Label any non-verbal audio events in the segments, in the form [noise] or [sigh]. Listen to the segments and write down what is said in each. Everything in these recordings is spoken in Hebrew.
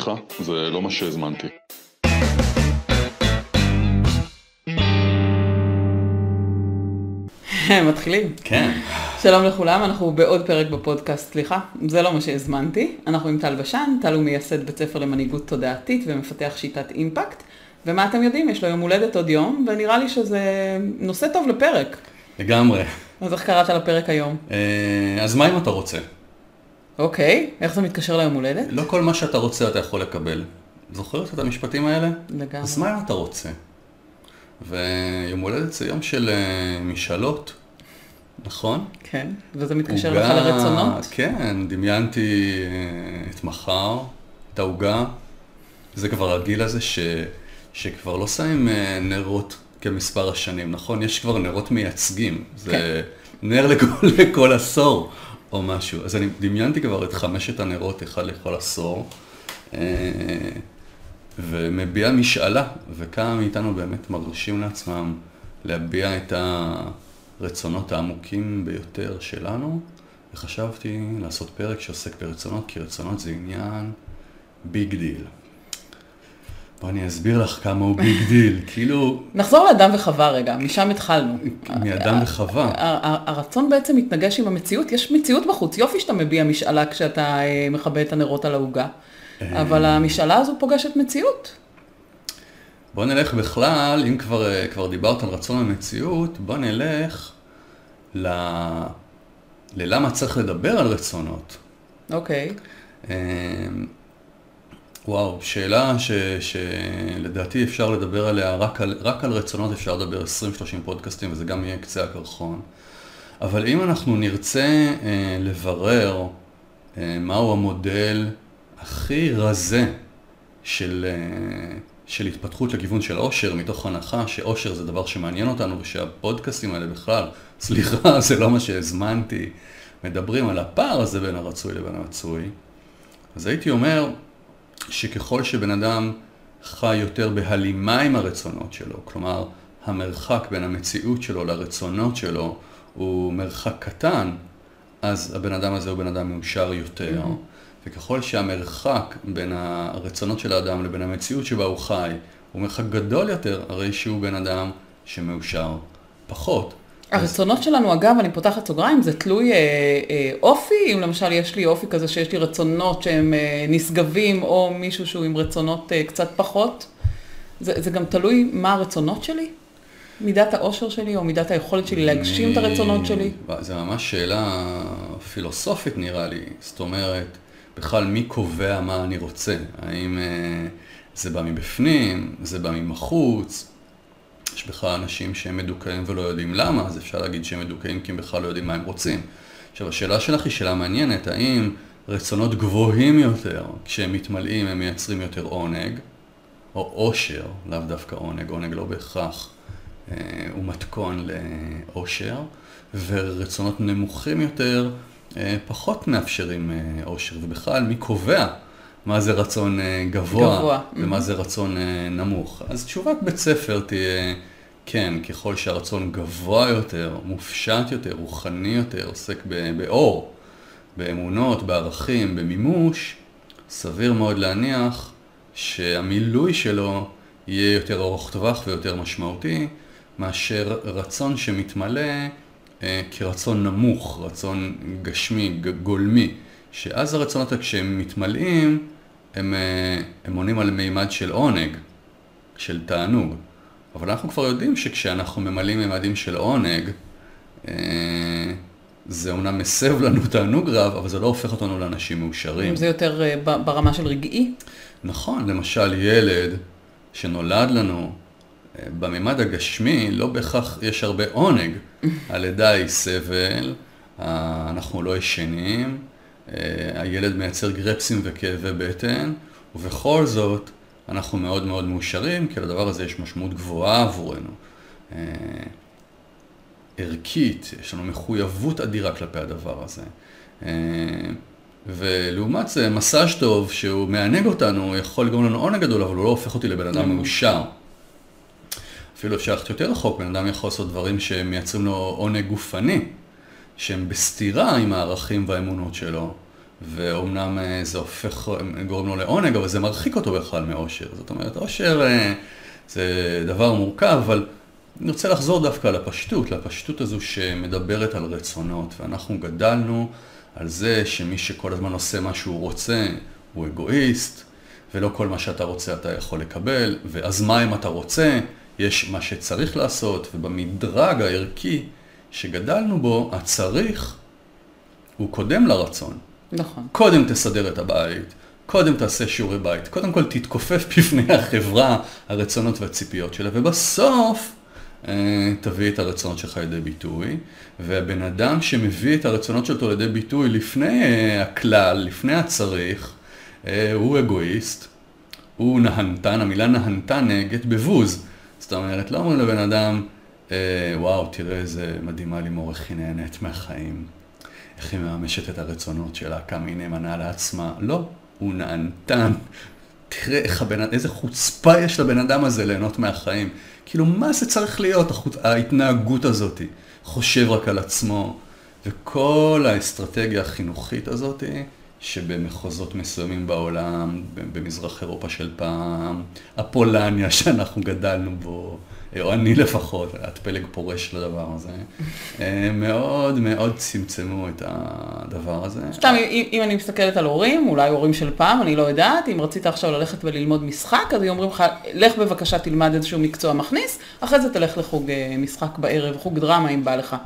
סליחה, זה לא מה שהזמנתי. [laughs] מתחילים. כן. שלום לכולם, אנחנו בעוד פרק בפודקאסט, סליחה, זה לא מה שהזמנתי. אנחנו עם טל בשן, טל הוא מייסד בית ספר למנהיגות תודעתית ומפתח שיטת אימפקט. ומה אתם יודעים, יש לו יום הולדת עוד יום, ונראה לי שזה נושא טוב לפרק. לגמרי. אז איך קראת לפרק היום? אה, אז מה אם אתה רוצה? אוקיי, איך זה מתקשר ליום הולדת? לא כל מה שאתה רוצה אתה יכול לקבל. זוכרת את המשפטים האלה? לגמרי. אז מה אם אתה רוצה? ויום הולדת זה יום של אה, משאלות, נכון? כן, וזה מתקשר לך לרצונות? כן, דמיינתי אה, את מחר, את העוגה. זה כבר הגיל הזה ש, שכבר לא שמים אה, נרות כמספר השנים, נכון? יש כבר נרות מייצגים. זה כן. נר לכל, לכל עשור או משהו. אז אני דמיינתי כבר את חמשת הנרות, אחד לכל עשור. אה, ומביע משאלה, וכמה מאיתנו באמת מרשים לעצמם להביע את הרצונות העמוקים ביותר שלנו, וחשבתי לעשות פרק שעוסק ברצונות, כי רצונות זה עניין big deal. בוא אני אסביר לך כמה הוא big deal, [laughs] כאילו, נחזור לאדם וחווה רגע, משם התחלנו. מאדם וחווה. הרצון בעצם מתנגש עם המציאות, יש מציאות בחוץ, יופי שאתה מביע משאלה כשאתה אה, מכבה את הנרות על העוגה, אבל המשאלה הזו פוגשת מציאות. בוא נלך בכלל, אם כבר, אה, כבר דיברת על רצון המציאות, בוא נלך ל... ללמה צריך לדבר על רצונות. אוקיי, אמ, וואו, שאלה ש, שלדעתי אפשר לדבר עליה, רק על, רק על רצונות אפשר לדבר 20-30 פודקאסטים וזה גם יהיה קצה הקרחון. אבל אם אנחנו נרצה אה, לברר אה, מהו המודל הכי רזה של, אה, של התפתחות לכיוון של אושר, מתוך הנחה שאושר זה דבר שמעניין אותנו ושהפודקאסטים האלה בכלל, סליחה, [laughs] זה לא מה שהזמנתי, מדברים על הפער הזה בין הרצוי לבין המצוי, אז הייתי אומר שככל שבן אדם חי יותר בהלימה עם הרצונות שלו, כלומר המרחק בין המציאות שלו לרצונות שלו הוא מרחק קטן, אז הבן אדם הזה הוא בן אדם מאושר יותר. וככל שהמרחק בין הרצונות של האדם לבין המציאות שבה הוא חי הוא מרחק גדול יותר, הרי שהוא בן אדם שמאושר פחות. הרצונות שלנו, אגב, אני פותחת סוגריים, זה תלוי אה, אה, אופי, אם למשל יש לי אופי כזה שיש לי רצונות שהם אה, נשגבים, או מישהו שהוא עם רצונות אה, קצת פחות, זה, זה גם תלוי מה הרצונות שלי, מידת האושר שלי, או מידת היכולת שלי להגשים את הרצונות שלי. זו ממש שאלה פילוסופית נראה לי, זאת אומרת, בכלל מי קובע מה אני רוצה? האם אה, זה בא מבפנים, זה בא מבחוץ? יש בכלל אנשים שהם מדוכאים ולא יודעים למה, אז אפשר להגיד שהם מדוכאים כי הם בכלל לא יודעים מה הם רוצים. עכשיו, השאלה שלך היא שאלה מעניינת, האם רצונות גבוהים יותר, כשהם מתמלאים הם מייצרים יותר עונג, או עושר, לאו דווקא עונג, עונג לא בהכרח אה, הוא מתכון לאושר, ורצונות נמוכים יותר אה, פחות מאפשרים אה, אושר, ובכלל מי קובע מה זה רצון אה, גבוה, גבוה. ומה זה רצון אה, נמוך. אז תשובת בית ספר תהיה, כן, ככל שהרצון גבוה יותר, מופשט יותר, רוחני יותר, עוסק באור, באמונות, בערכים, במימוש, סביר מאוד להניח שהמילוי שלו יהיה יותר ארוך טווח ויותר משמעותי, מאשר רצון שמתמלא אה, כרצון נמוך, רצון גשמי, גולמי, שאז הרצונות כשהם מתמלאים, הם, אה, הם עונים על מימד של עונג, של תענוג. אבל אנחנו כבר יודעים שכשאנחנו ממלאים מימדים של עונג, אה, זה אומנם מסב לנו תענוג רב, אבל זה לא הופך אותנו לאנשים מאושרים. זה יותר אה, ברמה של רגעי. נכון, למשל ילד שנולד לנו בממד הגשמי, לא בהכרח יש הרבה עונג. [laughs] הלידה היא סבל, אנחנו לא ישנים, הילד מייצר גרפסים וכאבי בטן, ובכל זאת אנחנו מאוד מאוד מאושרים, כי לדבר הזה יש משמעות גבוהה עבורנו. אה, ערכית, יש לנו מחויבות אדירה כלפי הדבר הזה. אה, ולעומת זה, מסאז' טוב שהוא מענג אותנו, יכול לגרום לנו עונג גדול, אבל הוא לא הופך אותי לבן אדם מאושר. אפילו אפשר ללכת יותר רחוק, בן אדם יכול לעשות דברים שמייצרים לו עונג גופני, שהם בסתירה עם הערכים והאמונות שלו, ואומנם אה, זה הופך, גורם לו לעונג, אבל זה מרחיק אותו בכלל מאושר. זאת אומרת, אושר אה, זה דבר מורכב, אבל אני רוצה לחזור דווקא לפשטות, לפשטות הזו שמדברת על רצונות, ואנחנו גדלנו על זה שמי שכל הזמן עושה מה שהוא רוצה הוא אגואיסט, ולא כל מה שאתה רוצה אתה יכול לקבל, ואז מה אם אתה רוצה? יש מה שצריך לעשות, ובמדרג הערכי שגדלנו בו, הצריך הוא קודם לרצון. נכון. קודם תסדר את הבית, קודם תעשה שיעורי בית, קודם כל תתכופף [laughs] בפני החברה, הרצונות והציפיות שלה, ובסוף אה, תביא את הרצונות שלך לידי ביטוי, והבן אדם שמביא את הרצונות שלו לידי ביטוי לפני אה, הכלל, לפני הצריך, אה, הוא אגואיסט, הוא נהנתן, המילה נהנתן נהגת בבוז. זאת אומרת, לא אומרים לבן אדם, וואו, תראה איזה מדהימה לימור, איך היא נהנית מהחיים, איך היא מממשת את הרצונות שלה, כמה היא נאמנה לעצמה. לא, הוא נהנתן. תראה איך הבן, איזה חוצפה יש לבן אדם הזה ליהנות מהחיים. כאילו, מה זה צריך להיות, ההתנהגות הזאת? חושב רק על עצמו. וכל האסטרטגיה החינוכית הזאת, שבמחוזות מסוימים בעולם, במזרח אירופה של פעם, הפולניה שאנחנו גדלנו בו, או אני לפחות, את פלג פורש לדבר הזה, אה, מאוד מאוד צמצמו את הדבר הזה. סתם, אם, אם אני מסתכלת על הורים, אולי הורים של פעם, אני לא יודעת, אם רצית עכשיו ללכת וללמוד משחק, אז היו אומרים לך, לך בבקשה תלמד איזשהו מקצוע מכניס, אחרי זה תלך לחוג אה, משחק בערב, חוג דרמה אם בא לך.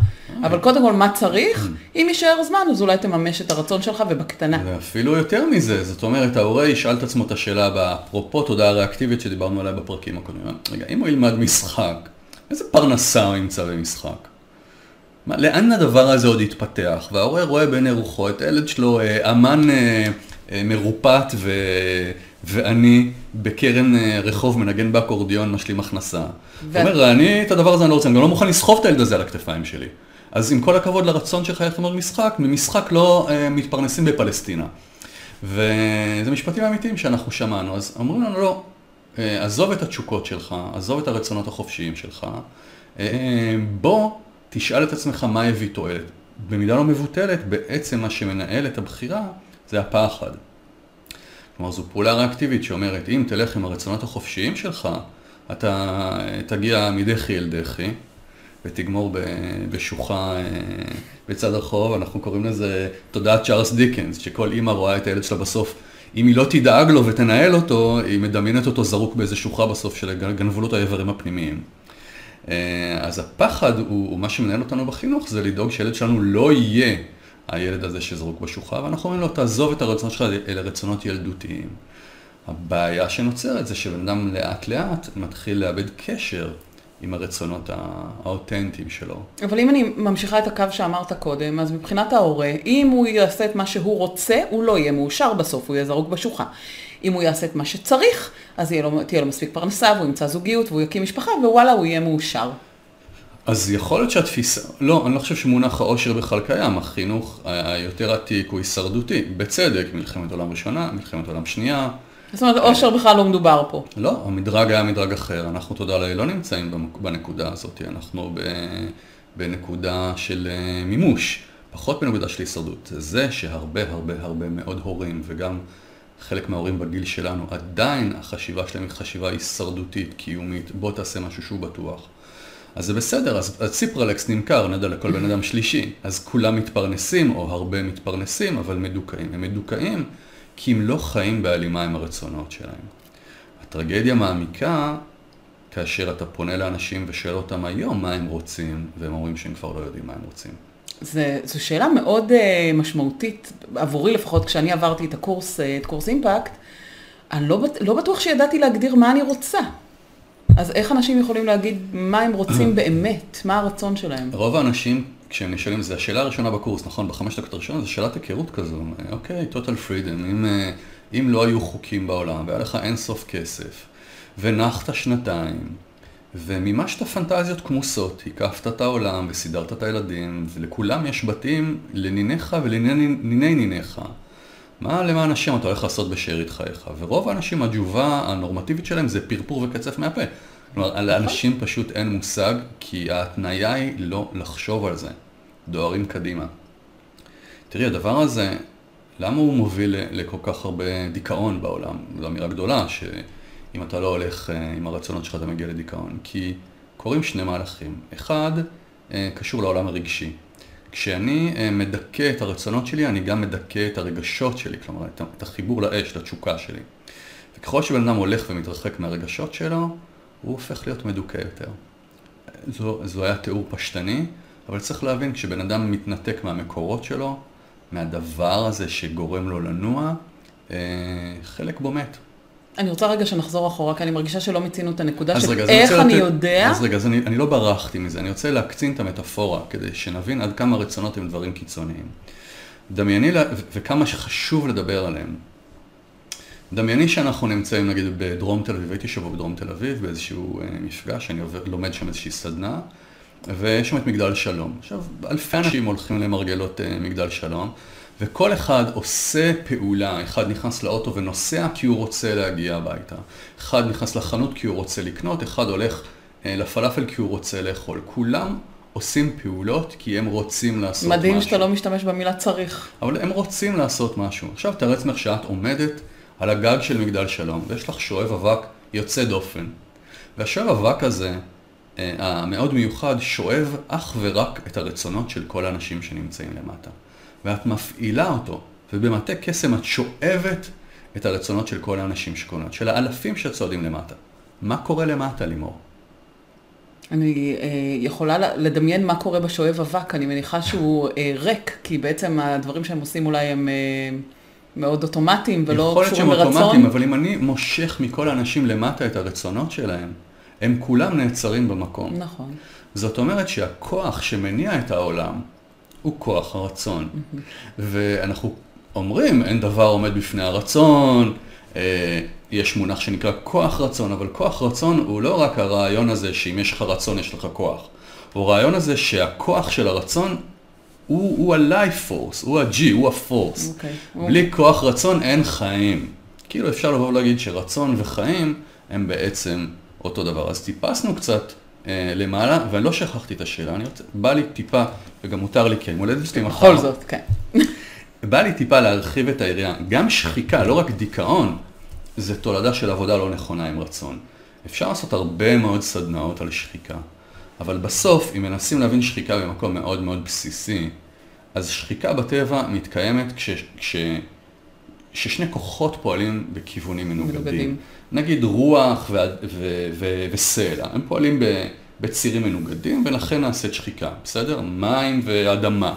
אבל קודם כל, מה צריך? אם יישאר זמן, אז אולי תממש את הרצון שלך ובקטנה. ואפילו יותר מזה, זאת אומרת, ההורה ישאל את עצמו את השאלה באפרופו תודעה ריאקטיבית שדיברנו עליה בפרקים הקודמים. רגע, אם הוא ילמד משחק, משחק? איזה פרנסה הוא ימצא במשחק? מה, לאן הדבר הזה עוד יתפתח? וההורה רואה בעיני רוחו את הילד שלו אה, אמן אה, אה, מרופט ו... ואני בקרן אה, רחוב מנגן באקורדיון משלים הכנסה. ו... הוא אומר, אני את הדבר הזה אני לא רוצה, אני גם לא מוכן לסחוב את הילד הזה על הכתפיים שלי. אז עם כל הכבוד לרצון שלך ללכת ללמוד משחק, ממשחק לא אה, מתפרנסים בפלסטינה. וזה משפטים אמיתיים שאנחנו שמענו, אז אמרו לנו לא, עזוב את התשוקות שלך, עזוב את הרצונות החופשיים שלך, אה, בוא תשאל את עצמך מה הביא תועלת. במידה לא מבוטלת, בעצם מה שמנהל את הבחירה זה הפחד. כלומר, זו פעולה ריאקטיבית שאומרת, אם תלך עם הרצונות החופשיים שלך, אתה תגיע מדחי אל דחי, ותגמור בשוחה אה, בצד הרחוב, אנחנו קוראים לזה תודעת צ'ארלס דיקנס, שכל אימא רואה את הילד שלה בסוף אם היא לא תדאג לו ותנהל אותו, היא מדמיינת אותו זרוק באיזה שוחה בסוף של גנבו לו את האיברים הפנימיים. אה, אז הפחד הוא, הוא מה שמנהל אותנו בחינוך, זה לדאוג שילד שלנו לא יהיה הילד הזה שזרוק בשוחה, ואנחנו אומרים לו, תעזוב את הרצונות שלך, אלה רצונות ילדותיים. הבעיה שנוצרת זה שבן אדם לאט לאט מתחיל לאבד קשר עם הרצונות האותנטיים שלו. אבל אם אני ממשיכה את הקו שאמרת קודם, אז מבחינת ההורה, אם הוא יעשה את מה שהוא רוצה, הוא לא יהיה מאושר בסוף, הוא יהיה זרוק בשוחה. אם הוא יעשה את מה שצריך, אז לו, תהיה לו מספיק פרנסה, והוא ימצא זוגיות, והוא יקים משפחה, ווואלה, הוא יהיה מאושר. אז יכול להיות שהתפיסה, לא, אני לא חושב שמונח העושר בכלל קיים, החינוך היותר עתיק הוא הישרדותי, בצדק, מלחמת עולם ראשונה, מלחמת עולם שנייה. זאת אומרת, אושר בכלל לא מדובר פה. לא, המדרג היה מדרג אחר. אנחנו, תודה לאל, לא נמצאים בנקודה הזאת. אנחנו בנקודה של אה, מימוש, פחות בנקודה של הישרדות. זה שהרבה הרבה הרבה מאוד הורים, וגם חלק מההורים בגיל שלנו, עדיין החשיבה שלהם היא חשיבה הישרדותית, קיומית. בוא תעשה משהו שהוא בטוח. אז זה בסדר, אז ציפרלקס נמכר, נדע, לכל בן אדם שלישי. אז כולם מתפרנסים, או הרבה מתפרנסים, אבל מדוכאים. הם מדוכאים. כי הם לא חיים בהלימה עם הרצונות שלהם. הטרגדיה מעמיקה כאשר אתה פונה לאנשים ושואל אותם היום מה הם רוצים, והם אומרים שהם כבר לא יודעים מה הם רוצים. זה, זו שאלה מאוד uh, משמעותית, עבורי לפחות, כשאני עברתי את הקורס, uh, את קורס אימפקט, אני לא, לא בטוח שידעתי להגדיר מה אני רוצה. אז איך אנשים יכולים להגיד מה הם רוצים [clears throat] באמת, מה הרצון שלהם? רוב האנשים כשהם נשאלים, זו השאלה הראשונה בקורס, נכון? בחמש דקות הראשונות זו שאלת היכרות כזו. אוקיי, total freedom, אם, אה, אם לא היו חוקים בעולם והיה לך אין סוף כסף, ונחת שנתיים, ומימשת פנטזיות כמוסות, הקפת את העולם וסידרת את הילדים, ולכולם יש בתים לניניך ולניני ניניך. מה למען השם אתה הולך לעשות בשארית חייך? ורוב האנשים, התשובה הנורמטיבית שלהם זה פרפור וקצף מהפה. כלומר, לאנשים פשוט אין מושג, כי ההתניה היא לא לחשוב על זה. דוהרים קדימה. תראי, הדבר הזה למה הוא מוביל לכל כך הרבה דיכאון בעולם? זו אמירה גדולה, שאם אתה לא הולך אה, עם הרצונות שלך אתה מגיע לדיכאון. כי קורים שני מהלכים. אחד, אה, קשור לעולם הרגשי. כשאני אה, מדכא את הרצונות שלי, אני גם מדכא את הרגשות שלי, כלומר, את החיבור לאש, לתשוקה שלי. וככל שבן אדם הולך ומתרחק מהרגשות שלו, הוא הופך להיות מדוכא יותר. זו, זו היה תיאור פשטני, אבל צריך להבין, כשבן אדם מתנתק מהמקורות שלו, מהדבר הזה שגורם לו לנוע, אה, חלק בו מת. אני רוצה רגע שנחזור אחורה, כי אני מרגישה שלא מיצינו את הנקודה של רגע, איך אני לתת, יודע... אז רגע, אז אני, אני לא ברחתי מזה, אני רוצה להקצין את המטאפורה, כדי שנבין עד כמה רצונות הם דברים קיצוניים. דמייני, וכמה שחשוב לדבר עליהם. דמייני שאנחנו נמצאים נגיד בדרום תל אביב, הייתי שבוע בדרום תל אביב באיזשהו אה, מפגש, אני עובר, לומד שם איזושהי סדנה, ויש שם את מגדל שלום. עכשיו, אלפי אנשים הולכים למרגלות אה, מגדל שלום, וכל אחד עושה פעולה, אחד נכנס לאוטו ונוסע כי הוא רוצה להגיע הביתה, אחד נכנס לחנות כי הוא רוצה לקנות, אחד הולך אה, לפלאפל כי הוא רוצה לאכול. כולם עושים פעולות כי הם רוצים לעשות מדהים משהו. מדהים שאתה לא משתמש במילה צריך. אבל הם רוצים לעשות משהו. עכשיו תאר לעצמך שאת עומדת על הגג של מגדל שלום, ויש לך שואב אבק יוצא דופן. והשואב אבק הזה, אה, המאוד מיוחד, שואב אך ורק את הרצונות של כל האנשים שנמצאים למטה. ואת מפעילה אותו, ובמטה קסם את שואבת את הרצונות של כל האנשים שקונות, של האלפים שצועדים למטה. מה קורה למטה, לימור? אני אה, יכולה לדמיין מה קורה בשואב אבק, אני מניחה שהוא אה, ריק, כי בעצם הדברים שהם עושים אולי הם... אה, מאוד אוטומטיים ולא קשורים לרצון. יכול להיות שהם אוטומטיים, אבל אם אני מושך מכל האנשים למטה את הרצונות שלהם, הם כולם נעצרים במקום. נכון. זאת אומרת שהכוח שמניע את העולם הוא כוח הרצון. Mm-hmm. ואנחנו אומרים, אין דבר עומד בפני הרצון, אה, יש מונח שנקרא כוח רצון, אבל כוח רצון הוא לא רק הרעיון הזה שאם יש לך רצון יש לך כוח. הוא הרעיון הזה שהכוח של הרצון הוא, הוא ה-life force, הוא ה-G, הוא ה-force. Okay. אוקיי, בלי okay. כוח רצון אין חיים. כאילו אפשר לבוא ולהגיד שרצון וחיים הם בעצם אותו דבר. אז טיפסנו קצת אה, למעלה, ואני לא שכחתי את השאלה, אני רוצה, בא לי טיפה, וגם מותר לי כי אני מולדת שלי מחר. בכל זאת, כן. [laughs] בא לי טיפה להרחיב את היריעה. גם שחיקה, לא רק דיכאון, זה תולדה של עבודה לא נכונה עם רצון. אפשר לעשות הרבה מאוד סדנאות על שחיקה. אבל בסוף, אם מנסים להבין שחיקה במקום מאוד מאוד בסיסי, אז שחיקה בטבע מתקיימת כש, כש, כששני כוחות פועלים בכיוונים מנוגדים. מנוגדים. נגיד רוח ו, ו, ו, וסלע, הם פועלים בצירים מנוגדים ולכן נעשית שחיקה, בסדר? מים ואדמה.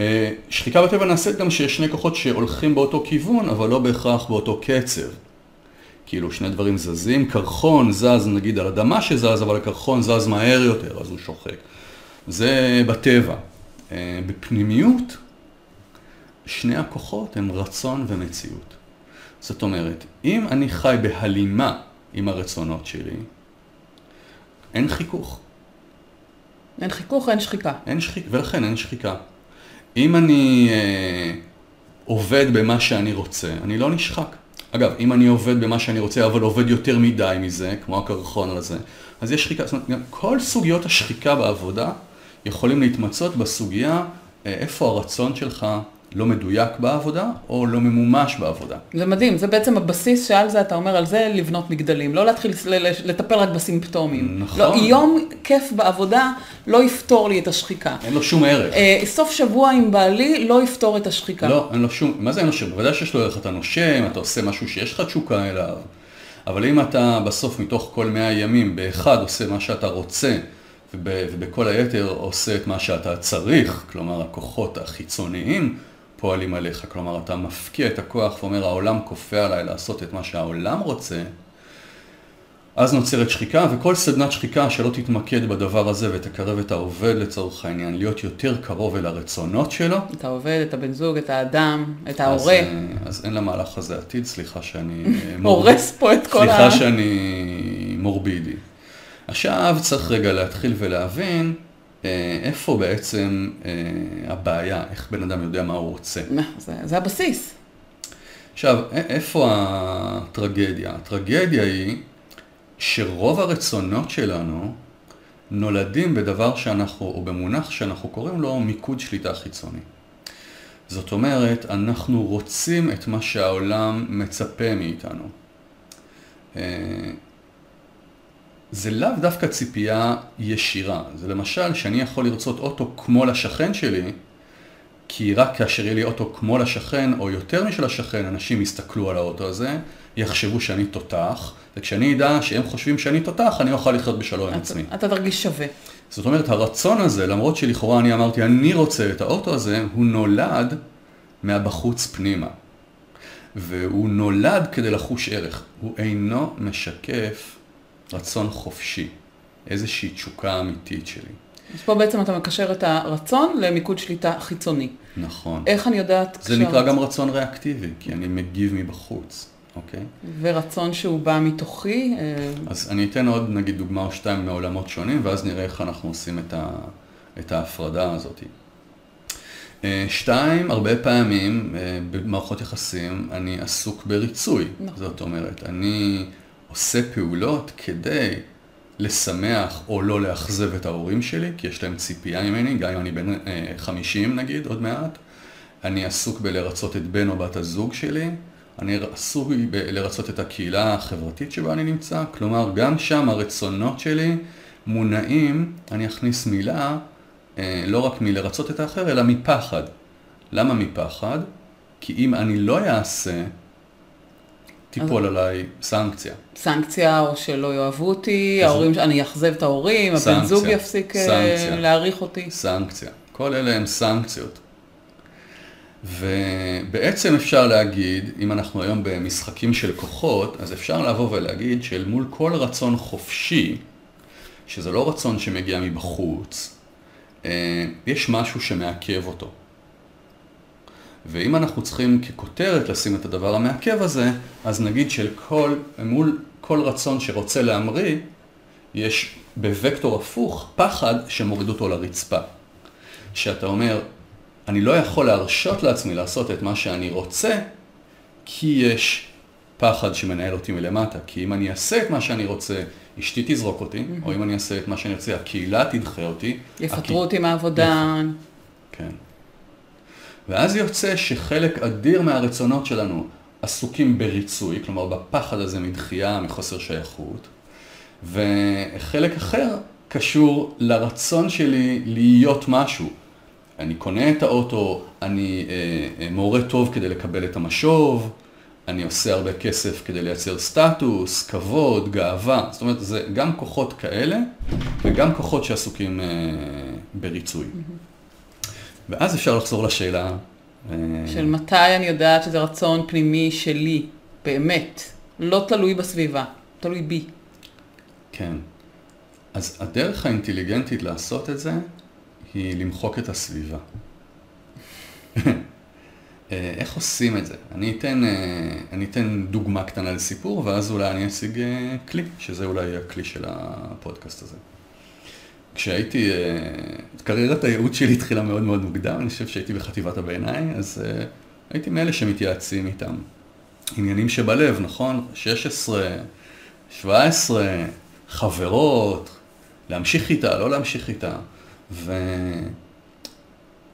אה, שחיקה בטבע נעשית גם שיש שני כוחות שהולכים באותו כיוון, אבל לא בהכרח באותו קצב. כאילו שני דברים זזים, קרחון זז נגיד על אדמה שזז, אבל הקרחון זז מהר יותר, אז הוא שוחק. זה בטבע. אה, בפנימיות, שני הכוחות הם רצון ומציאות. זאת אומרת, אם אני חי בהלימה עם הרצונות שלי, אין חיכוך. אין חיכוך, אין שחיקה. אין שחיקה, ולכן אין שחיקה. אם אני אה, עובד במה שאני רוצה, אני לא נשחק. אגב, אם אני עובד במה שאני רוצה, אבל עובד יותר מדי מזה, כמו הקרחון הזה, אז יש שחיקה. זאת אומרת, גם כל סוגיות השחיקה בעבודה יכולים להתמצות בסוגיה אה, איפה הרצון שלך לא מדויק בעבודה, או לא ממומש בעבודה. זה מדהים, זה בעצם הבסיס שעל זה אתה אומר, על זה לבנות מגדלים, לא להתחיל לטפל רק בסימפטומים. נכון. לא, יום כיף בעבודה לא יפתור לי את השחיקה. אין לו שום ערך. אה, סוף שבוע עם בעלי לא יפתור את השחיקה. לא, אין לו שום, מה זה אין לו שום? בוודאי שיש לו ערך, אתה נושם, אתה עושה משהו שיש לך תשוקה אליו, אבל אם אתה בסוף מתוך כל מאה ימים, באחד עושה מה שאתה רוצה, ובכל היתר עושה את מה שאתה צריך, כלומר הכוחות החיצוניים, פועלים עליך. כלומר, אתה מפקיע את הכוח ואומר, העולם כופה עליי לעשות את מה שהעולם רוצה, אז נוצרת שחיקה, וכל סדנת שחיקה שלא תתמקד בדבר הזה ותקרב את העובד לצורך העניין, להיות יותר קרוב אל הרצונות שלו. את העובד, את הבן זוג, את האדם, את ההורה. אז, אה, אז אין למהלך הזה עתיד, סליחה שאני... [laughs] הורס פה את כל ה... סליחה שאני מורבידי. עכשיו צריך רגע להתחיל ולהבין איפה בעצם אה, הבעיה, איך בן אדם יודע מה הוא רוצה. זה, זה הבסיס. עכשיו, איפה הטרגדיה? הטרגדיה היא שרוב הרצונות שלנו נולדים בדבר שאנחנו, או במונח שאנחנו קוראים לו מיקוד שליטה חיצוני. זאת אומרת, אנחנו רוצים את מה שהעולם מצפה מאיתנו. זה לאו דווקא ציפייה ישירה. זה למשל שאני יכול לרצות אוטו כמו לשכן שלי, כי רק כאשר יהיה לי אוטו כמו לשכן, או יותר משל השכן, אנשים יסתכלו על האוטו הזה, יחשבו שאני תותח, וכשאני אדע שהם חושבים שאני תותח, אני אוכל לחיות בשלום עם עצמי. אתה תרגיש שווה. זאת אומרת, הרצון הזה, למרות שלכאורה אני אמרתי, אני רוצה את האוטו הזה, הוא נולד מהבחוץ פנימה. והוא נולד כדי לחוש ערך. הוא אינו משקף רצון חופשי, איזושהי תשוקה אמיתית שלי. אז פה בעצם אתה מקשר את הרצון למיקוד שליטה חיצוני. נכון. איך אני יודעת... זה נקרא גם רצון ריאקטיבי, כי אני מגיב מבחוץ, אוקיי? ורצון שהוא בא מתוכי? אה, אז אני אתן עוד נגיד דוגמה או שתיים מעולמות שונים, ואז נראה איך אנחנו עושים את, ה, את ההפרדה הזאת. אה, שתיים, הרבה פעמים אה, במערכות יחסים אני עסוק בריצוי. נכון. זאת אומרת, אני עושה פעולות כדי לשמח או לא לאכזב את ההורים שלי, כי יש להם ציפייה ממני, גם אם אני בן 50 אה, נגיד, עוד מעט. אני עסוק בלרצות את בן או בת הזוג שלי. אני עסוק בלרצות את הקהילה החברתית שבה אני נמצא. כלומר, גם שם הרצונות שלי מונעים, אני אכניס מילה, אה, לא רק מלרצות את האחר, אלא מפחד. למה מפחד? כי אם אני לא אעשה, תיפול עליי סנקציה. סנקציה, או שלא יאהבו אותי, ההורים, אני אאכזב את ההורים, הבן זוג יפסיק אה, להעריך אותי. סנקציה. כל אלה הם סנקציות. ובעצם אפשר להגיד, אם אנחנו היום במשחקים של כוחות, אז אפשר לבוא ולהגיד שאל מול כל רצון חופשי, שזה לא רצון שמגיע מבחוץ, אה, יש משהו שמעכב אותו. ואם אנחנו צריכים ככותרת לשים את הדבר המעכב הזה, אז נגיד של כל, מול כל רצון שרוצה להמריא, יש בווקטור הפוך פחד שמוריד אותו לרצפה. שאתה אומר, אני לא יכול להרשות לעצמי לעשות את מה שאני רוצה, כי יש פחד שמנהל אותי מלמטה. כי אם אני אעשה את מה שאני רוצה, אשתי תזרוק אותי, mm-hmm. או אם אני אעשה את מה שאני רוצה, הקהילה תדחה אותי. יפטרו הקה... אותי מהעבודה. כן. ואז יוצא שחלק אדיר מהרצונות שלנו עסוקים בריצוי, כלומר בפחד הזה מדחייה, מחוסר שייכות, וחלק אחר קשור לרצון שלי להיות משהו. אני קונה את האוטו, אני אה, אה, מורה טוב כדי לקבל את המשוב, אני עושה הרבה כסף כדי לייצר סטטוס, כבוד, גאווה. זאת אומרת, זה גם כוחות כאלה וגם כוחות שעסוקים אה, בריצוי. ואז אפשר לחזור לשאלה... אה, של מתי אני יודעת שזה רצון פנימי שלי, באמת, לא תלוי בסביבה, תלוי בי. כן. אז הדרך האינטליגנטית לעשות את זה היא למחוק את הסביבה. [laughs] אה, איך עושים את זה? אני אתן, אה, אני אתן דוגמה קטנה לסיפור, ואז אולי אני אשיג כלי, שזה אולי הכלי של הפודקאסט הזה. כשהייתי, אה, קריירת הייעוץ שלי התחילה מאוד מאוד מוקדם, אני חושב שהייתי בחטיבת הביניים, אז uh, הייתי מאלה שמתייעצים איתם. עניינים שבלב, נכון? 16, 17, חברות, להמשיך איתה, לא להמשיך איתה. ו...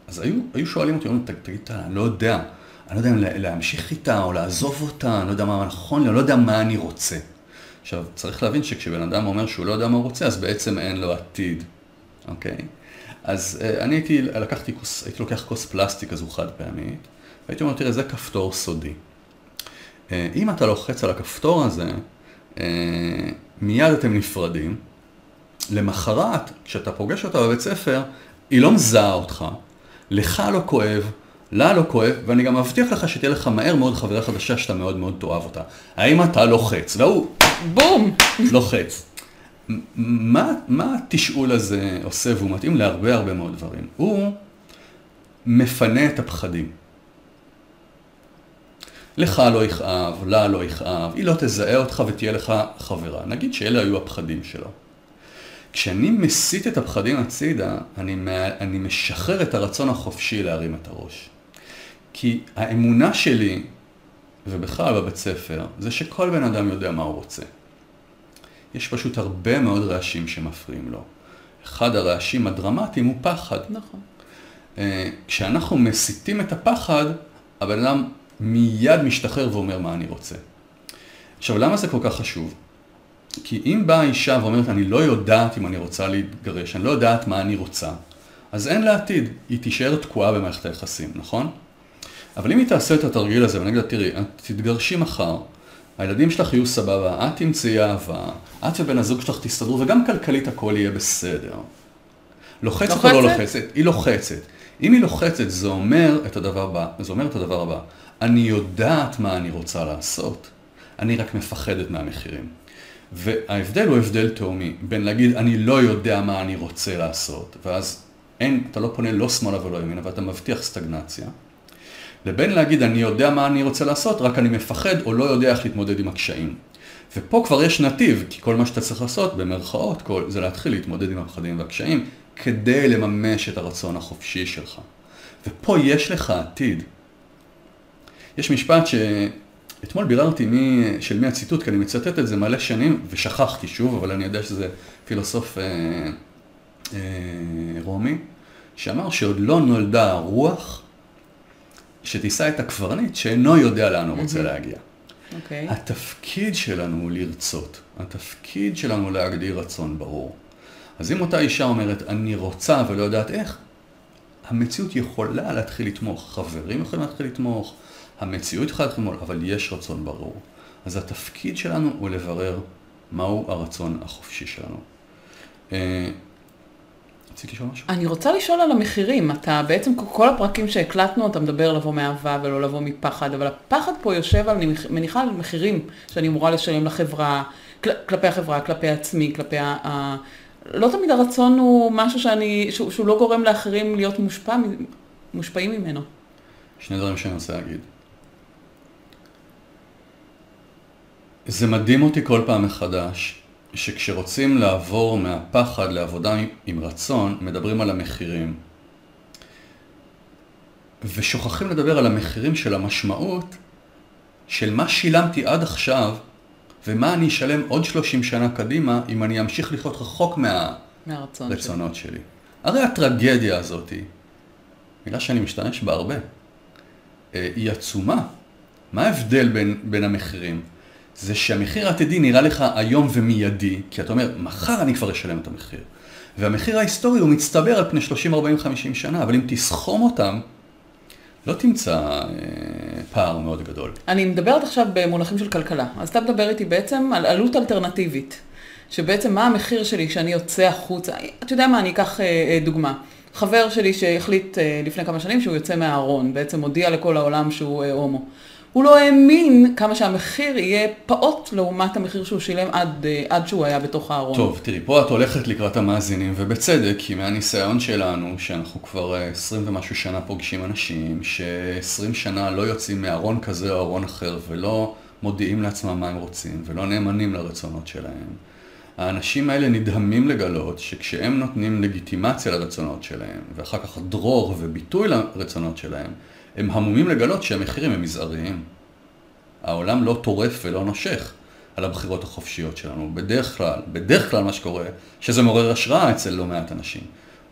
אז היו, היו שואלים אותי, תגיד, אני לא יודע, אני לא יודע אם להמשיך איתה או לעזוב אותה, אני לא יודע מה נכון לי, אני לא יודע מה אני רוצה. עכשיו, צריך להבין שכשבן אדם אומר שהוא לא יודע מה הוא רוצה, אז בעצם אין לו עתיד, אוקיי? אז אה, אני הייתי, לקחתי כוס, הייתי לוקח כוס פלסטיק כזו חד פעמית, והייתי אומר, תראה, זה כפתור סודי. אה, אם אתה לוחץ על הכפתור הזה, אה, מיד אתם נפרדים. למחרת, כשאתה פוגש אותה בבית ספר, היא לא מזהה אותך, לך לא כואב, לה לא כואב, ואני גם מבטיח לך שתהיה לך מהר מאוד חברה חדשה שאתה מאוד מאוד תאהב אותה. האם אתה לוחץ? והוא... בום! לוחץ. מה, מה התשאול הזה עושה, והוא מתאים להרבה הרבה מאוד דברים? הוא מפנה את הפחדים. לך לא יכאב, לה לא יכאב, היא לא תזהה אותך ותהיה לך חברה. נגיד שאלה היו הפחדים שלו. כשאני מסיט את הפחדים הצידה, אני, אני משחרר את הרצון החופשי להרים את הראש. כי האמונה שלי, ובכלל בבית ספר, זה שכל בן אדם יודע מה הוא רוצה. יש פשוט הרבה מאוד רעשים שמפריעים לו. אחד הרעשים הדרמטיים הוא פחד. נכון. אה, כשאנחנו מסיטים את הפחד, הבן אדם מיד משתחרר ואומר מה אני רוצה. עכשיו, למה זה כל כך חשוב? כי אם באה אישה ואומרת, אני לא יודעת אם אני רוצה להתגרש, אני לא יודעת מה אני רוצה, אז אין לה עתיד, היא תישאר תקועה במערכת היחסים, נכון? אבל אם היא תעשה את התרגיל הזה ונגיד לה, תראי, את תתגרשי מחר, הילדים שלך יהיו סבבה, את תמצאי אהבה, את ובן הזוג שלך תסתדרו, וגם כלכלית הכל יהיה בסדר. לוחצת, לוחצת או לא לוחצת? היא לוחצת. אם היא לוחצת, זה אומר את הדבר הבא, זה אומר את הדבר הבא, אני יודעת מה אני רוצה לעשות, אני רק מפחדת מהמחירים. וההבדל הוא הבדל תאומי, בין להגיד אני לא יודע מה אני רוצה לעשות, ואז אין, אתה לא פונה לא שמאלה ולא ימינה, ואתה מבטיח סטגנציה, לבין להגיד אני יודע מה אני רוצה לעשות, רק אני מפחד או לא יודע איך להתמודד עם הקשיים. ופה כבר יש נתיב, כי כל מה שאתה צריך לעשות, במרכאות, כל, זה להתחיל להתמודד עם הפחדים והקשיים, כדי לממש את הרצון החופשי שלך. ופה יש לך עתיד. יש משפט שאתמול ביררתי מי, של מי הציטוט, כי אני מצטט את זה מלא שנים, ושכחתי שוב, אבל אני יודע שזה פילוסוף אה, אה, רומי, שאמר שעוד לא נולדה הרוח שתישא את הקברניט שאינו יודע לאן הוא רוצה להגיע. Okay. אוקיי. התפקיד שלנו הוא לרצות, התפקיד שלנו להגדיר רצון ברור. אז אם אותה אישה אומרת, אני רוצה ולא יודעת איך, המציאות יכולה להתחיל לתמוך, חברים יכולים להתחיל לתמוך, המציאות יכולה להתחיל לתמוך, אבל יש רצון ברור. אז התפקיד שלנו הוא לברר מהו הרצון החופשי שלנו. רצית לשאול משהו? אני רוצה לשאול על המחירים. אתה בעצם, כל הפרקים שהקלטנו, אתה מדבר לבוא מאהבה ולא לבוא מפחד, אבל הפחד פה יושב, על, אני מניחה, על מחירים שאני אמורה לשלם לחברה, כלפי החברה, כלפי עצמי, כלפי ה... לא תמיד הרצון הוא משהו שאני, שהוא, שהוא לא גורם לאחרים להיות מושפע, מושפעים ממנו. שני דברים שאני רוצה להגיד. זה מדהים אותי כל פעם מחדש, שכשרוצים לעבור מהפחד לעבודה עם רצון, מדברים על המחירים. ושוכחים לדבר על המחירים של המשמעות של מה שילמתי עד עכשיו ומה אני אשלם עוד 30 שנה קדימה אם אני אמשיך לחיות רחוק מהרצונות שלי. שלי. הרי הטרגדיה הזאת, מילה שאני משתמש בה הרבה, אה, היא עצומה. מה ההבדל בין, בין המחירים? זה שהמחיר העתידי נראה לך היום ומיידי, כי אתה אומר, מחר אני כבר אשלם את המחיר. והמחיר ההיסטורי הוא מצטבר על פני 30, 40, 50 שנה, אבל אם תסכום אותם, לא תמצא אה, פער מאוד גדול. אני מדברת עכשיו במונחים של כלכלה, אז אתה מדבר איתי בעצם על עלות אלטרנטיבית, שבעצם מה המחיר שלי כשאני יוצא החוצה, אתה יודע מה, אני אקח אה, אה, דוגמה. חבר שלי שהחליט לפני כמה שנים שהוא יוצא מהארון, בעצם הודיע לכל העולם שהוא הומו. הוא לא האמין כמה שהמחיר יהיה פעוט לעומת המחיר שהוא שילם עד, אה, עד שהוא היה בתוך הארון. טוב, תראי, פה את הולכת לקראת המאזינים, ובצדק, כי מהניסיון שלנו, שאנחנו כבר אה, עשרים ומשהו שנה פוגשים אנשים, שעשרים שנה לא יוצאים מארון כזה או ארון אחר, ולא מודיעים לעצמם מה הם רוצים, ולא נאמנים לרצונות שלהם. האנשים האלה נדהמים לגלות שכשהם נותנים לגיטימציה לרצונות שלהם, ואחר כך דרור וביטוי לרצונות שלהם, הם המומים לגלות שהמחירים הם מזעריים. העולם לא טורף ולא נושך על הבחירות החופשיות שלנו. בדרך כלל, בדרך כלל מה שקורה, שזה מעורר השראה אצל לא מעט אנשים.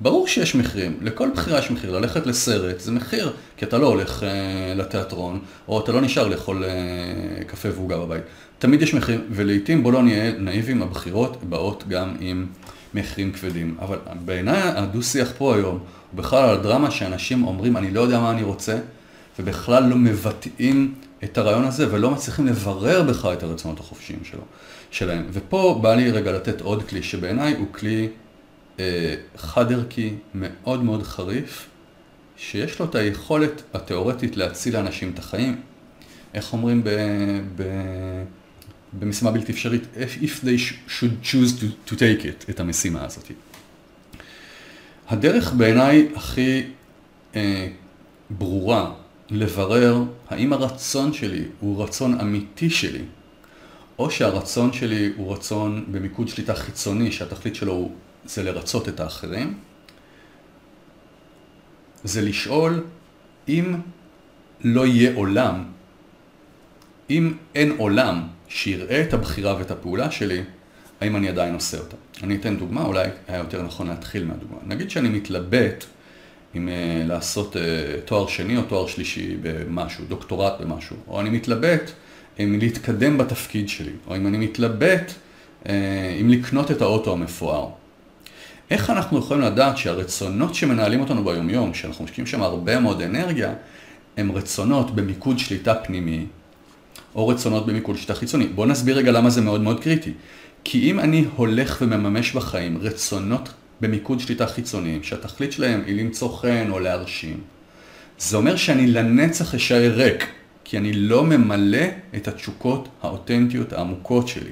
ברור שיש מחירים, לכל בחירה יש מחיר. ללכת לסרט זה מחיר, כי אתה לא הולך אה, לתיאטרון, או אתה לא נשאר לאכול אה, קפה ועוגה בבית. תמיד יש מחירים, ולעיתים בוא לא נהיה נאיבים, הבחירות באות גם עם מחירים כבדים. אבל בעיניי הדו-שיח פה היום הוא בכלל על הדרמה שאנשים אומרים, אני לא יודע מה אני רוצה, ובכלל לא מבטאים את הרעיון הזה ולא מצליחים לברר בכלל את הרצונות החופשיים שלו, שלהם. ופה בא לי רגע לתת עוד כלי שבעיניי הוא כלי אה, חד ערכי, מאוד מאוד חריף, שיש לו את היכולת התיאורטית להציל לאנשים את החיים. איך אומרים ב... ב במשימה בלתי אפשרית, if they should choose to, to take it, את המשימה הזאת. הדרך בעיניי הכי אה, ברורה לברר האם הרצון שלי הוא רצון אמיתי שלי, או שהרצון שלי הוא רצון במיקוד שליטה חיצוני, שהתכלית שלו הוא, זה לרצות את האחרים, זה לשאול אם לא יהיה עולם, אם אין עולם שיראה את הבחירה ואת הפעולה שלי, האם אני עדיין עושה אותה. אני אתן דוגמה, אולי היה יותר נכון להתחיל מהדוגמה. נגיד שאני מתלבט אם אה, לעשות אה, תואר שני או תואר שלישי במשהו, דוקטורט במשהו, או אני מתלבט אם להתקדם בתפקיד שלי, או אם אני מתלבט אם לקנות את האוטו המפואר. איך אנחנו יכולים לדעת שהרצונות שמנהלים אותנו ביומיום, שאנחנו משקיעים שם הרבה מאוד אנרגיה, הם רצונות במיקוד שליטה פנימי, או רצונות במיקוד שליטה חיצוני. בואו נסביר רגע למה זה מאוד מאוד קריטי. כי אם אני הולך ומממש בחיים רצונות במיקוד שליטה חיצוניים, שהתכלית שלהם היא למצוא חן או להרשים, זה אומר שאני לנצח אשאר ריק, כי אני לא ממלא את התשוקות האותנטיות העמוקות שלי.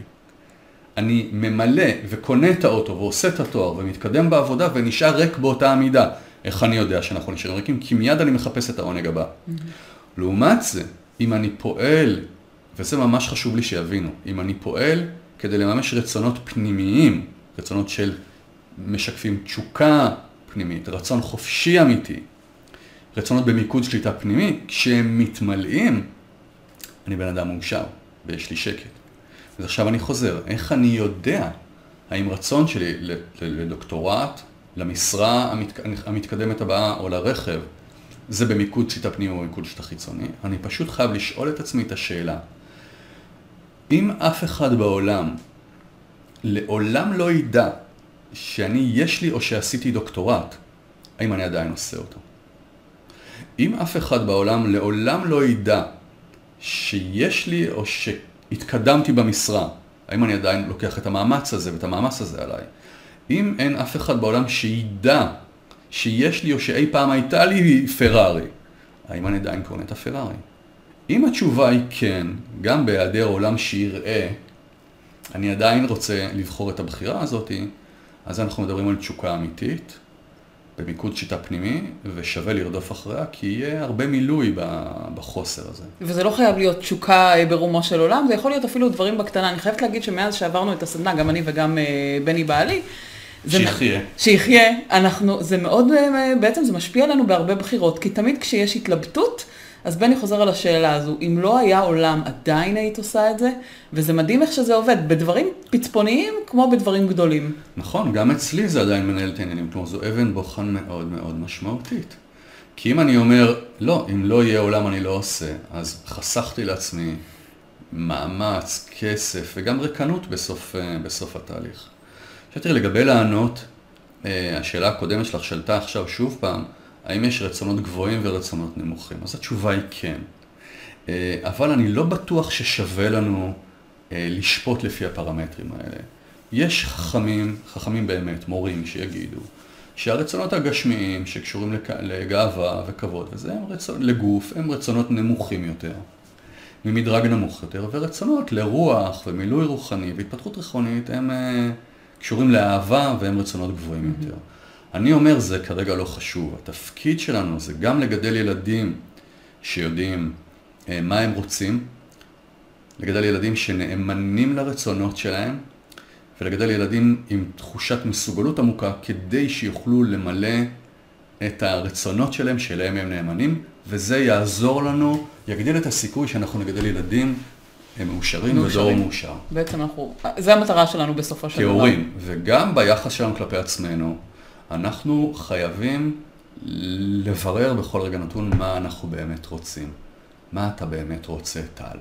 אני ממלא וקונה את האוטו ועושה את התואר ומתקדם בעבודה ונשאר ריק באותה המידה. איך אני יודע שאנחנו נשארים ריקים? כי מיד אני מחפש את העונג הבא. Mm-hmm. לעומת זה, אם אני פועל, וזה ממש חשוב לי שיבינו, אם אני פועל כדי לממש רצונות פנימיים, רצונות של משקפים תשוקה פנימית, רצון חופשי אמיתי, רצונות במיקוד שליטה פנימי, כשהם מתמלאים, אני בן אדם מאושר ויש לי שקט. אז עכשיו אני חוזר, איך אני יודע האם רצון שלי לדוקטורט, למשרה המתקדמת הבאה או לרכב, זה במיקוד שיטה פנימי או במיקוד שיטה חיצוני? אני פשוט חייב לשאול את עצמי את השאלה, אם אף אחד בעולם לעולם לא ידע שאני, יש לי או שעשיתי דוקטורט, האם אני עדיין עושה אותו? אם אף אחד בעולם לעולם לא ידע שיש לי או שהתקדמתי במשרה, האם אני עדיין לוקח את המאמץ הזה ואת המאמץ הזה עליי? אם אין אף אחד בעולם שידע שיש לי או שאי פעם הייתה לי פרארי, האם אני עדיין קונה את הפרארי? אם התשובה היא כן, גם בהיעדר עולם שיראה, אני עדיין רוצה לבחור את הבחירה הזאת, אז אנחנו מדברים על תשוקה אמיתית, במיקוד שיטה פנימי, ושווה לרדוף אחריה, כי יהיה הרבה מילוי בחוסר הזה. וזה לא חייב להיות תשוקה אה, ברומו של עולם, זה יכול להיות אפילו דברים בקטנה. אני חייבת להגיד שמאז שעברנו את הסדנה, גם אני וגם אה, בני בעלי, שיחיה. שיחיה. אנחנו, זה מאוד, אה, בעצם זה משפיע עלינו בהרבה בחירות, כי תמיד כשיש התלבטות, אז בני חוזר על השאלה הזו, אם לא היה עולם, עדיין היית עושה את זה? וזה מדהים איך שזה עובד, בדברים פצפוניים כמו בדברים גדולים. נכון, גם אצלי זה עדיין מנהל את העניינים, כלומר זו אבן בוחן מאוד מאוד משמעותית. כי אם אני אומר, לא, אם לא יהיה עולם אני לא עושה, אז חסכתי לעצמי מאמץ, כסף וגם ריקנות בסוף, אה, בסוף התהליך. עכשיו תראי, לגבי לענות, אה, השאלה הקודמת שלך שלתה עכשיו שוב פעם, האם יש רצונות גבוהים ורצונות נמוכים? אז התשובה היא כן. אה, אבל אני לא בטוח ששווה לנו אה, לשפוט לפי הפרמטרים האלה. יש חכמים, חכמים באמת, מורים שיגידו, שהרצונות הגשמיים שקשורים לגאווה וכבוד וזה, הם רצונות, לגוף, הם רצונות נמוכים יותר, ממדרג נמוך יותר, ורצונות לרוח ומילוי רוחני והתפתחות רכונית הם אה, קשורים לאהבה והם רצונות גבוהים mm-hmm. יותר. אני אומר, זה כרגע לא חשוב. התפקיד שלנו זה גם לגדל ילדים שיודעים אה, מה הם רוצים, לגדל ילדים שנאמנים לרצונות שלהם, ולגדל ילדים עם תחושת מסוגלות עמוקה כדי שיוכלו למלא את הרצונות שלהם שאליהם הם נאמנים, וזה יעזור לנו, יגדיל את הסיכוי שאנחנו נגדל ילדים הם מאושרים ודור מאושר. בעצם אנחנו, זה המטרה שלנו בסופו של דבר. כהורים, וגם ביחס שלנו כלפי עצמנו. אנחנו חייבים לברר בכל רגע נתון מה אנחנו באמת רוצים. מה אתה באמת רוצה, טל?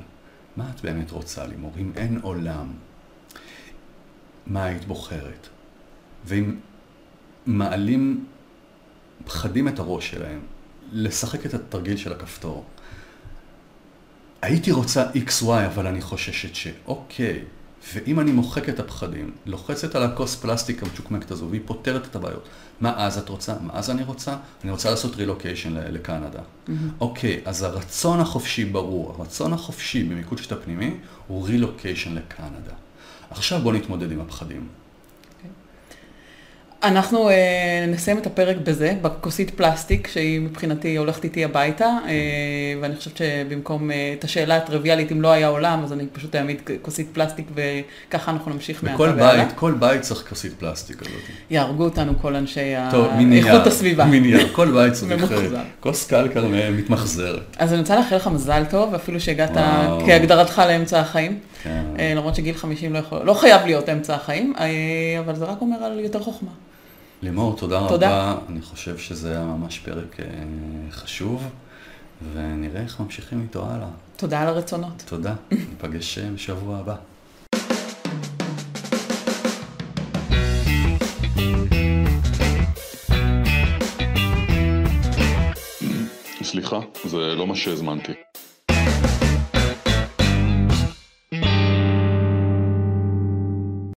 מה את באמת רוצה, לימור? אם אין עולם, מה היית בוחרת? ואם מעלים, פחדים את הראש שלהם, לשחק את התרגיל של הכפתור. הייתי רוצה XY, אבל אני חוששת ש... אוקיי, ואם אני מוחק את הפחדים, לוחצת על הכוס פלסטיק המצ'וקמקת הזו, והיא פותרת את הבעיות, מה אז את רוצה? מה אז אני רוצה? אני רוצה לעשות רילוקיישן לקנדה. Mm-hmm. אוקיי, אז הרצון החופשי ברור, הרצון החופשי במיקוד שיטה פנימי הוא רילוקיישן לקנדה. עכשיו בואו נתמודד עם הפחדים. אנחנו אה, נסיים את הפרק בזה, בכוסית פלסטיק, שהיא מבחינתי הולכת איתי הביתה, אה, ואני חושבת שבמקום אה, את השאלה הטריוויאלית, אם לא היה עולם, אז אני פשוט אעמיד כוסית פלסטיק, וככה אנחנו נמשיך מעתה והלאה. בית, כל בית צריך כוסית פלסטיק הזאת. יהרגו אותנו כל אנשי טוב, איכות הסביבה. מיניאר, כל בית צריך כוס קלקר מתמחזרת. אז אני רוצה לאחל לך מזל טוב, אפילו שהגעת כהגדרתך לאמצע החיים. כן. למרות שגיל 50 לא, יכול, לא חייב להיות אמצע החיים, אבל זה רק אומר על יותר חוכמה. לימור, תודה, תודה. רבה. אני חושב שזה היה ממש פרק אה, חשוב, ונראה איך ממשיכים איתו הלאה. תודה על הרצונות. תודה, [laughs] ניפגש אה, בשבוע הבא. סליחה, זה לא מה שהזמנתי.